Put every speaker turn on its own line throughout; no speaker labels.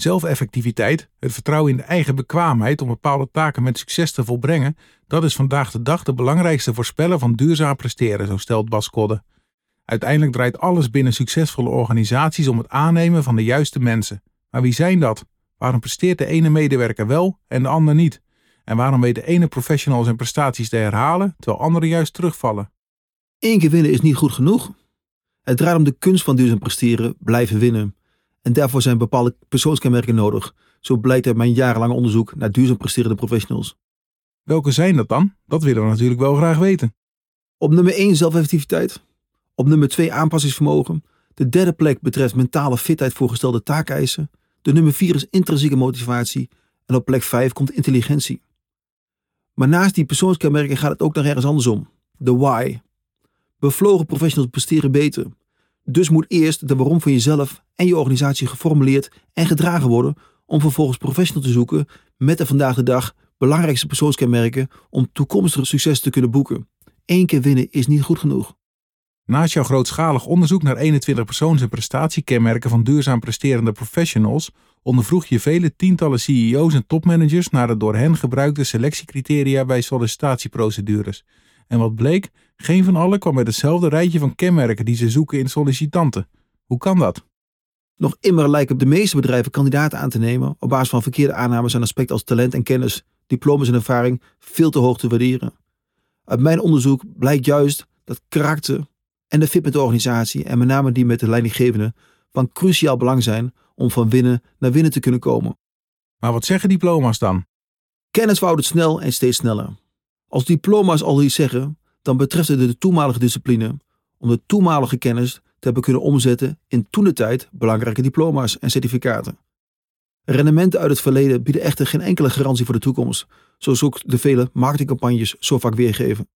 Zelfeffectiviteit, het vertrouwen in de eigen bekwaamheid om bepaalde taken met succes te volbrengen, dat is vandaag de dag de belangrijkste voorspeller van duurzaam presteren, zo stelt Bas Kodde. Uiteindelijk draait alles binnen succesvolle organisaties om het aannemen van de juiste mensen. Maar wie zijn dat? Waarom presteert de ene medewerker wel en de ander niet? En waarom weet de ene professional zijn prestaties te herhalen, terwijl anderen juist terugvallen?
Eén keer winnen is niet goed genoeg. Het draait om de kunst van duurzaam presteren, blijven winnen. En daarvoor zijn bepaalde persoonskenmerken nodig. Zo blijkt uit mijn jarenlange onderzoek naar duurzaam presterende professionals.
Welke zijn dat dan? Dat willen we natuurlijk wel graag weten.
Op nummer 1 zelfeffectiviteit. Op nummer 2 aanpassingsvermogen. De derde plek betreft mentale fitheid voor gestelde taakeisen. De nummer 4 is intrinsieke motivatie. En op plek 5 komt intelligentie. Maar naast die persoonskenmerken gaat het ook nog ergens anders om. De why. Bevlogen professionals presteren beter. Dus moet eerst de waarom van jezelf en je organisatie geformuleerd en gedragen worden om vervolgens professional te zoeken met de vandaag de dag belangrijkste persoonskenmerken om toekomstig succes te kunnen boeken. Eén keer winnen is niet goed genoeg.
Naast jouw grootschalig onderzoek naar 21 persoons- en prestatiekenmerken van duurzaam presterende professionals, ondervroeg je vele tientallen CEO's en topmanagers naar de door hen gebruikte selectiecriteria bij sollicitatieprocedures. En wat bleek? Geen van allen kwam met hetzelfde rijtje van kenmerken die ze zoeken in sollicitanten. Hoe kan dat?
Nog immer lijken de meeste bedrijven kandidaten aan te nemen op basis van verkeerde aannames en aspecten als talent en kennis, diplomas en ervaring veel te hoog te waarderen. Uit mijn onderzoek blijkt juist dat karakter en de fit met de organisatie en met name die met de leidinggevende van cruciaal belang zijn om van winnen naar winnen te kunnen komen.
Maar wat zeggen diploma's dan?
Kennis verhoudt snel en steeds sneller. Als diploma's al iets zeggen, dan betreft het de toenmalige discipline om de toenmalige kennis te hebben kunnen omzetten in tijd belangrijke diploma's en certificaten. Rendementen uit het verleden bieden echter geen enkele garantie voor de toekomst, zoals ook de vele marketingcampagnes zo vaak weergeven.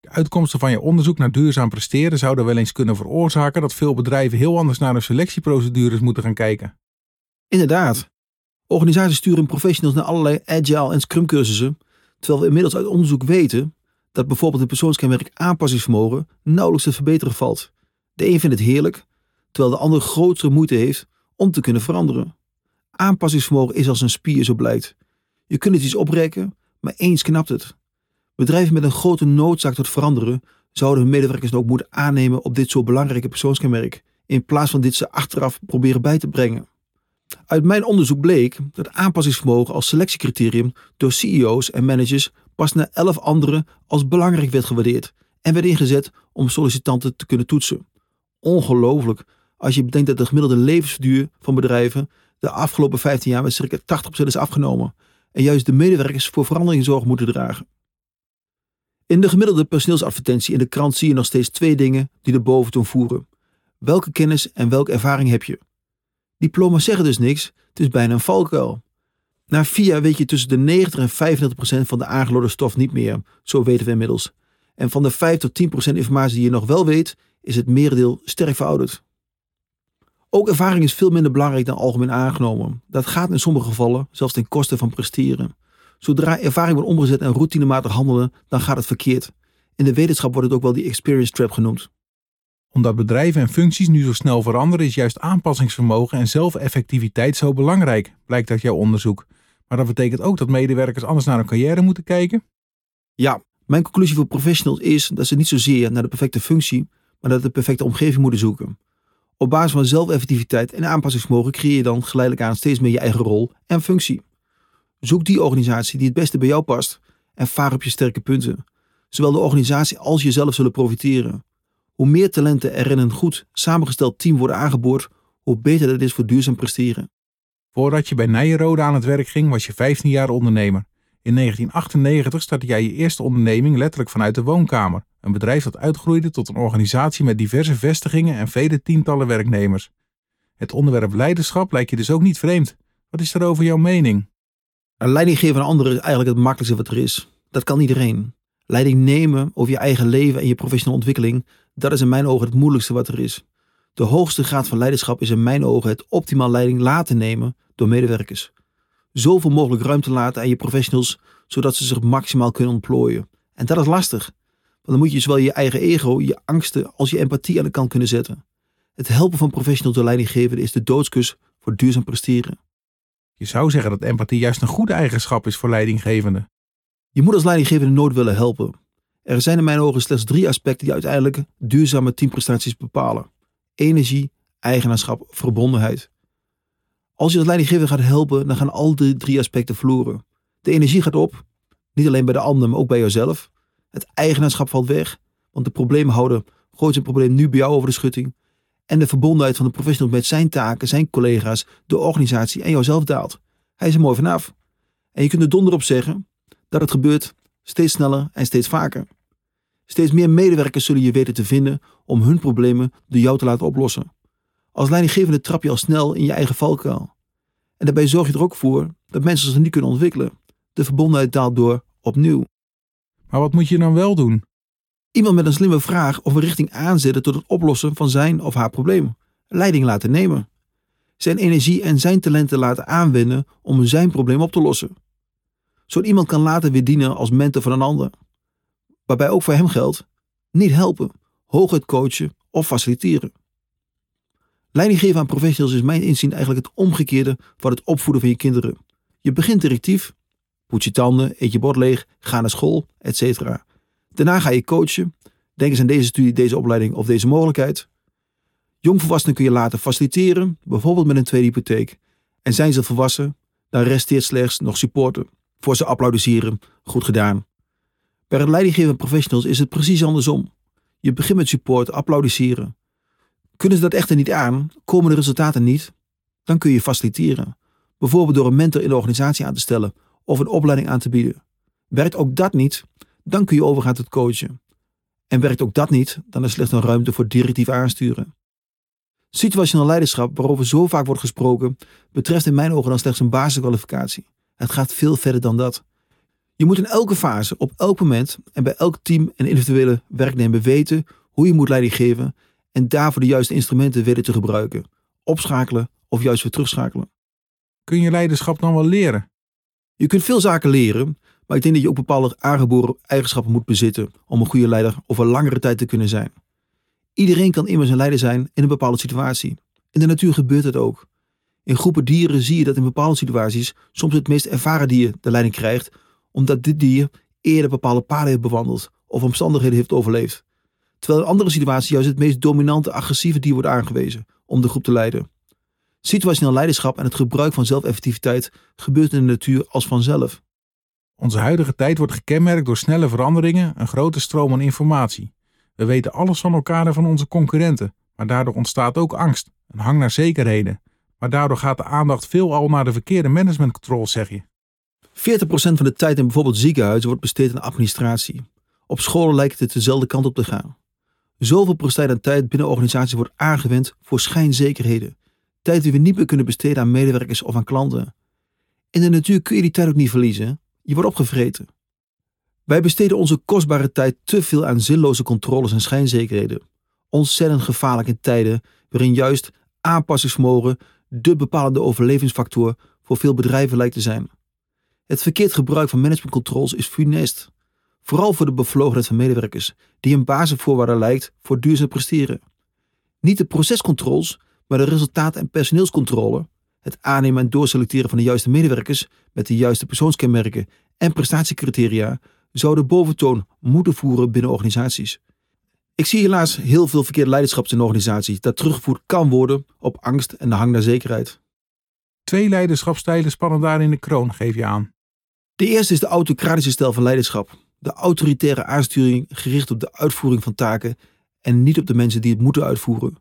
De uitkomsten van je onderzoek naar duurzaam presteren zouden wel eens kunnen veroorzaken dat veel bedrijven heel anders naar hun selectieprocedures moeten gaan kijken.
Inderdaad. Organisaties sturen professionals naar allerlei agile en scrum cursussen, terwijl we inmiddels uit onderzoek weten dat bijvoorbeeld het persoonskenmerk aanpassingsvermogen nauwelijks te verbeteren valt. De een vindt het heerlijk, terwijl de ander grotere moeite heeft om te kunnen veranderen. Aanpassingsvermogen is als een spier, zo blijkt. Je kunt het iets oprekken, maar eens knapt het. Bedrijven met een grote noodzaak tot veranderen zouden hun medewerkers ook moeten aannemen op dit zo belangrijke persoonskenmerk, in plaats van dit ze achteraf proberen bij te brengen. Uit mijn onderzoek bleek dat aanpassingsvermogen als selectiecriterium door CEO's en managers pas na elf anderen als belangrijk werd gewaardeerd en werd ingezet om sollicitanten te kunnen toetsen. Ongelooflijk als je bedenkt dat de gemiddelde levensduur van bedrijven de afgelopen 15 jaar met circa 80% is afgenomen en juist de medewerkers voor verandering zorg moeten dragen. In de gemiddelde personeelsadvertentie in de krant zie je nog steeds twee dingen die de boventoon voeren. Welke kennis en welke ervaring heb je? Diploma's zeggen dus niks, het is bijna een valkuil. Na vier weet je tussen de 90 en 35 procent van de aangeloorde stof niet meer, zo weten we inmiddels. En van de 5 tot 10 procent informatie die je nog wel weet, is het merendeel sterk verouderd. Ook ervaring is veel minder belangrijk dan algemeen aangenomen. Dat gaat in sommige gevallen zelfs ten koste van presteren. Zodra ervaring wordt omgezet en routinematig handelen, dan gaat het verkeerd. In de wetenschap wordt het ook wel die experience trap genoemd.
Omdat bedrijven en functies nu zo snel veranderen, is juist aanpassingsvermogen en zelfeffectiviteit zo belangrijk, blijkt uit jouw onderzoek. Maar dat betekent ook dat medewerkers anders naar hun carrière moeten kijken?
Ja, mijn conclusie voor professionals is dat ze niet zozeer naar de perfecte functie, maar naar de perfecte omgeving moeten zoeken. Op basis van zelfeffectiviteit en aanpassingsvermogen creëer je dan geleidelijk aan steeds meer je eigen rol en functie. Zoek die organisatie die het beste bij jou past en vaar op je sterke punten. Zowel de organisatie als jezelf zullen profiteren. Hoe meer talenten er in een goed samengesteld team worden aangeboord, hoe beter dat is voor duurzaam presteren.
Voordat je bij Nijenrode aan het werk ging, was je 15 jaar ondernemer. In 1998 startte jij je eerste onderneming letterlijk vanuit de woonkamer. Een bedrijf dat uitgroeide tot een organisatie met diverse vestigingen en vele tientallen werknemers. Het onderwerp leiderschap lijkt je dus ook niet vreemd. Wat is daarover jouw mening?
Een leiding geven aan anderen is eigenlijk het makkelijkste wat er is. Dat kan iedereen. Leiding nemen over je eigen leven en je professionele ontwikkeling, dat is in mijn ogen het moeilijkste wat er is. De hoogste graad van leiderschap is in mijn ogen het optimaal leiding laten nemen door medewerkers. Zoveel mogelijk ruimte laten aan je professionals, zodat ze zich maximaal kunnen ontplooien. En dat is lastig, want dan moet je zowel je eigen ego, je angsten als je empathie aan de kant kunnen zetten. Het helpen van professionals door leidinggevenden is de doodskus voor duurzaam presteren.
Je zou zeggen dat empathie juist een goede eigenschap is voor leidinggevenden.
Je moet als leidinggevende nooit willen helpen. Er zijn in mijn ogen slechts drie aspecten die uiteindelijk duurzame teamprestaties bepalen: energie, eigenaarschap, verbondenheid. Als je als leidinggevende gaat helpen, dan gaan al die drie aspecten verloren. De energie gaat op, niet alleen bij de ander, maar ook bij jezelf. Het eigenaarschap valt weg, want de problemen houden gooit zijn probleem nu bij jou over de schutting. En de verbondenheid van de professional met zijn taken, zijn collega's, de organisatie en jouzelf daalt. Hij is er mooi vanaf. En je kunt er donder op zeggen dat het gebeurt steeds sneller en steeds vaker. Steeds meer medewerkers zullen je weten te vinden om hun problemen door jou te laten oplossen. Als leidinggevende trap je al snel in je eigen valkuil. En daarbij zorg je er ook voor dat mensen zich niet kunnen ontwikkelen. De verbondenheid daalt door opnieuw.
Maar wat moet je dan wel doen?
Iemand met een slimme vraag of een richting aanzetten tot het oplossen van zijn of haar probleem. Leiding laten nemen. Zijn energie en zijn talenten laten aanwenden om zijn probleem op te lossen. Zo iemand kan later weer dienen als mentor van een ander. Waarbij ook voor hem geldt: niet helpen, hooguit coachen of faciliteren. Leiding geven aan professionals is mijn inzien eigenlijk het omgekeerde van het opvoeden van je kinderen. Je begint directief, poets je tanden, eet je bord leeg, ga naar school, etc. Daarna ga je coachen. Denk eens aan deze studie, deze opleiding of deze mogelijkheid. Jongvolwassenen kun je laten faciliteren, bijvoorbeeld met een tweede hypotheek. En zijn ze volwassen, dan resteert slechts nog supporten. Voor ze applaudisseren, goed gedaan. Bij het leidinggevende professionals is het precies andersom. Je begint met support, applaudisseren. Kunnen ze dat echter niet aan, komen de resultaten niet, dan kun je faciliteren. Bijvoorbeeld door een mentor in de organisatie aan te stellen of een opleiding aan te bieden. Werkt ook dat niet, dan kun je overgaan tot coachen. En werkt ook dat niet, dan is slechts een ruimte voor directief aansturen. Situationeel leiderschap, waarover zo vaak wordt gesproken, betreft in mijn ogen dan slechts een basiskwalificatie. Het gaat veel verder dan dat. Je moet in elke fase, op elk moment en bij elk team en individuele werknemer weten hoe je moet leiding geven en daarvoor de juiste instrumenten weten te gebruiken. Opschakelen of juist weer terugschakelen.
Kun je leiderschap dan wel leren?
Je kunt veel zaken leren, maar ik denk dat je ook bepaalde aangeboren eigenschappen moet bezitten om een goede leider over langere tijd te kunnen zijn. Iedereen kan immers een leider zijn in een bepaalde situatie. In de natuur gebeurt het ook. In groepen dieren zie je dat in bepaalde situaties soms het meest ervaren dier de leiding krijgt, omdat dit dier eerder bepaalde paden heeft bewandeld of omstandigheden heeft overleefd. Terwijl in andere situaties juist het meest dominante agressieve dier wordt aangewezen om de groep te leiden. Situationeel leiderschap en het gebruik van zelfeffectiviteit gebeurt in de natuur als vanzelf.
Onze huidige tijd wordt gekenmerkt door snelle veranderingen, een grote stroom aan informatie. We weten alles van elkaar en van onze concurrenten, maar daardoor ontstaat ook angst, een hang naar zekerheden. Maar daardoor gaat de aandacht veelal naar de verkeerde managementcontrole, zeg je.
40% van de tijd in bijvoorbeeld ziekenhuizen wordt besteed aan administratie. Op scholen lijkt het dezelfde kant op te gaan. Zoveel prestatie aan tijd binnen organisaties wordt aangewend voor schijnzekerheden. Tijd die we niet meer kunnen besteden aan medewerkers of aan klanten. In de natuur kun je die tijd ook niet verliezen. Je wordt opgevreten. Wij besteden onze kostbare tijd te veel aan zinloze controles en schijnzekerheden. Ontzettend gevaarlijk in tijden waarin juist aanpassingsvermogen de bepalende overlevingsfactor voor veel bedrijven lijkt te zijn. Het verkeerd gebruik van managementcontroles is funest. Vooral voor de bevlogenheid van medewerkers, die een basisvoorwaarde lijkt voor duurzaam presteren. Niet de procescontroles, maar de resultaat- en personeelscontrole, het aannemen en doorselecteren van de juiste medewerkers met de juiste persoonskenmerken en prestatiecriteria, zouden boventoon moeten voeren binnen organisaties. Ik zie helaas heel veel verkeerde leiderschap in organisaties dat teruggevoerd kan worden op angst en de hang naar zekerheid.
Twee leiderschapstijlen spannen daar in de kroon, geef je aan.
De eerste is de autocratische stijl van leiderschap. De autoritaire aansturing gericht op de uitvoering van taken en niet op de mensen die het moeten uitvoeren.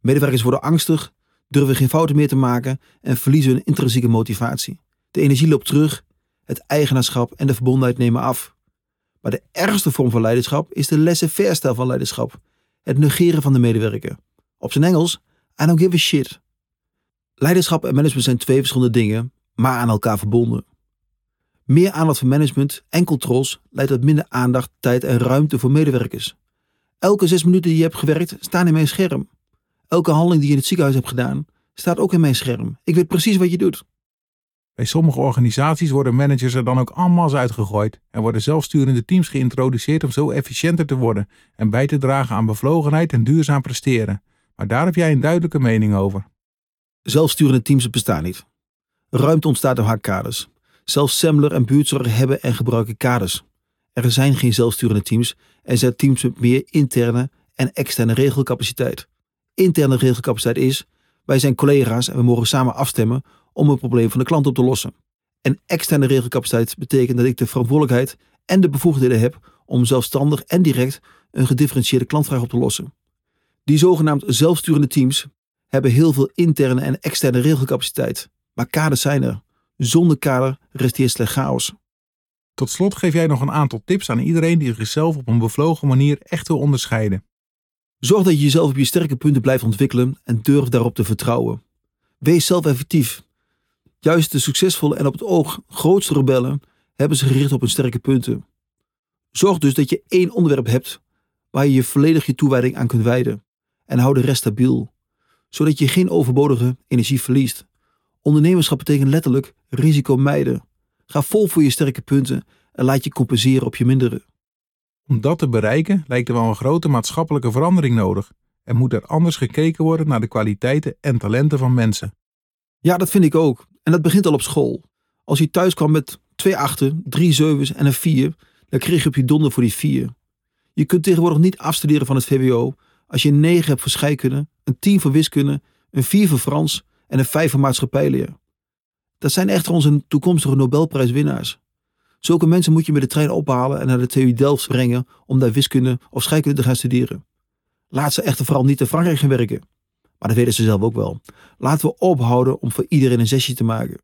Medewerkers worden angstig, durven geen fouten meer te maken en verliezen hun intrinsieke motivatie. De energie loopt terug, het eigenaarschap en de verbondenheid nemen af. Maar de ergste vorm van leiderschap is de laissez-faire stijl van leiderschap. Het negeren van de medewerker. Op zijn Engels, I don't give a shit. Leiderschap en management zijn twee verschillende dingen, maar aan elkaar verbonden. Meer aandacht voor management en controls leidt tot minder aandacht, tijd en ruimte voor medewerkers. Elke zes minuten die je hebt gewerkt staan in mijn scherm. Elke handeling die je in het ziekenhuis hebt gedaan staat ook in mijn scherm. Ik weet precies wat je doet.
Bij sommige organisaties worden managers er dan ook allemaal uitgegooid en worden zelfsturende teams geïntroduceerd om zo efficiënter te worden en bij te dragen aan bevlogenheid en duurzaam presteren. Maar daar heb jij een duidelijke mening over.
Zelfsturende teams bestaan niet. Ruimte ontstaat door haar kaders. Zelfs Semmler en buurtzorg hebben en gebruiken kaders. Er zijn geen zelfsturende teams, er zijn teams met meer interne en externe regelcapaciteit. Interne regelcapaciteit is, wij zijn collega's en we mogen samen afstemmen om een probleem van de klant op te lossen. En externe regelcapaciteit betekent dat ik de verantwoordelijkheid en de bevoegdheden heb om zelfstandig en direct een gedifferentieerde klantvraag op te lossen. Die zogenaamd zelfsturende teams hebben heel veel interne en externe regelcapaciteit, maar kaders zijn er. Zonder kader resteert slechts chaos.
Tot slot geef jij nog een aantal tips aan iedereen die zichzelf op een bevlogen manier echt wil onderscheiden.
Zorg dat je jezelf op je sterke punten blijft ontwikkelen en durf daarop te vertrouwen. Wees zelf effectief. Juist de succesvolle en op het oog grootste rebellen hebben zich gericht op hun sterke punten. Zorg dus dat je één onderwerp hebt waar je je volledig je toewijding aan kunt wijden en hou de rest stabiel, zodat je geen overbodige energie verliest. Ondernemerschap betekent letterlijk risico mijden. Ga vol voor je sterke punten en laat je compenseren op je mindere.
Om dat te bereiken lijkt er wel een grote maatschappelijke verandering nodig. Er moet er anders gekeken worden naar de kwaliteiten en talenten van mensen.
Ja, dat vind ik ook. En dat begint al op school. Als je thuis kwam met twee achten, drie zevens en een vier, dan kreeg je op je donder voor die vier. Je kunt tegenwoordig niet afstuderen van het VWO als je een 9 hebt voor scheikunde, een 10 voor wiskunde, een 4 voor Frans en een 5 voor maatschappijleer. Dat zijn echter onze toekomstige Nobelprijswinnaars. Zulke mensen moet je met de trein ophalen en naar de TU Delft brengen om daar wiskunde of scheikunde te gaan studeren. Laat ze echter vooral niet in Frankrijk gaan werken. Maar dat weten ze zelf ook wel. Laten we ophouden om voor iedereen een zesje te maken.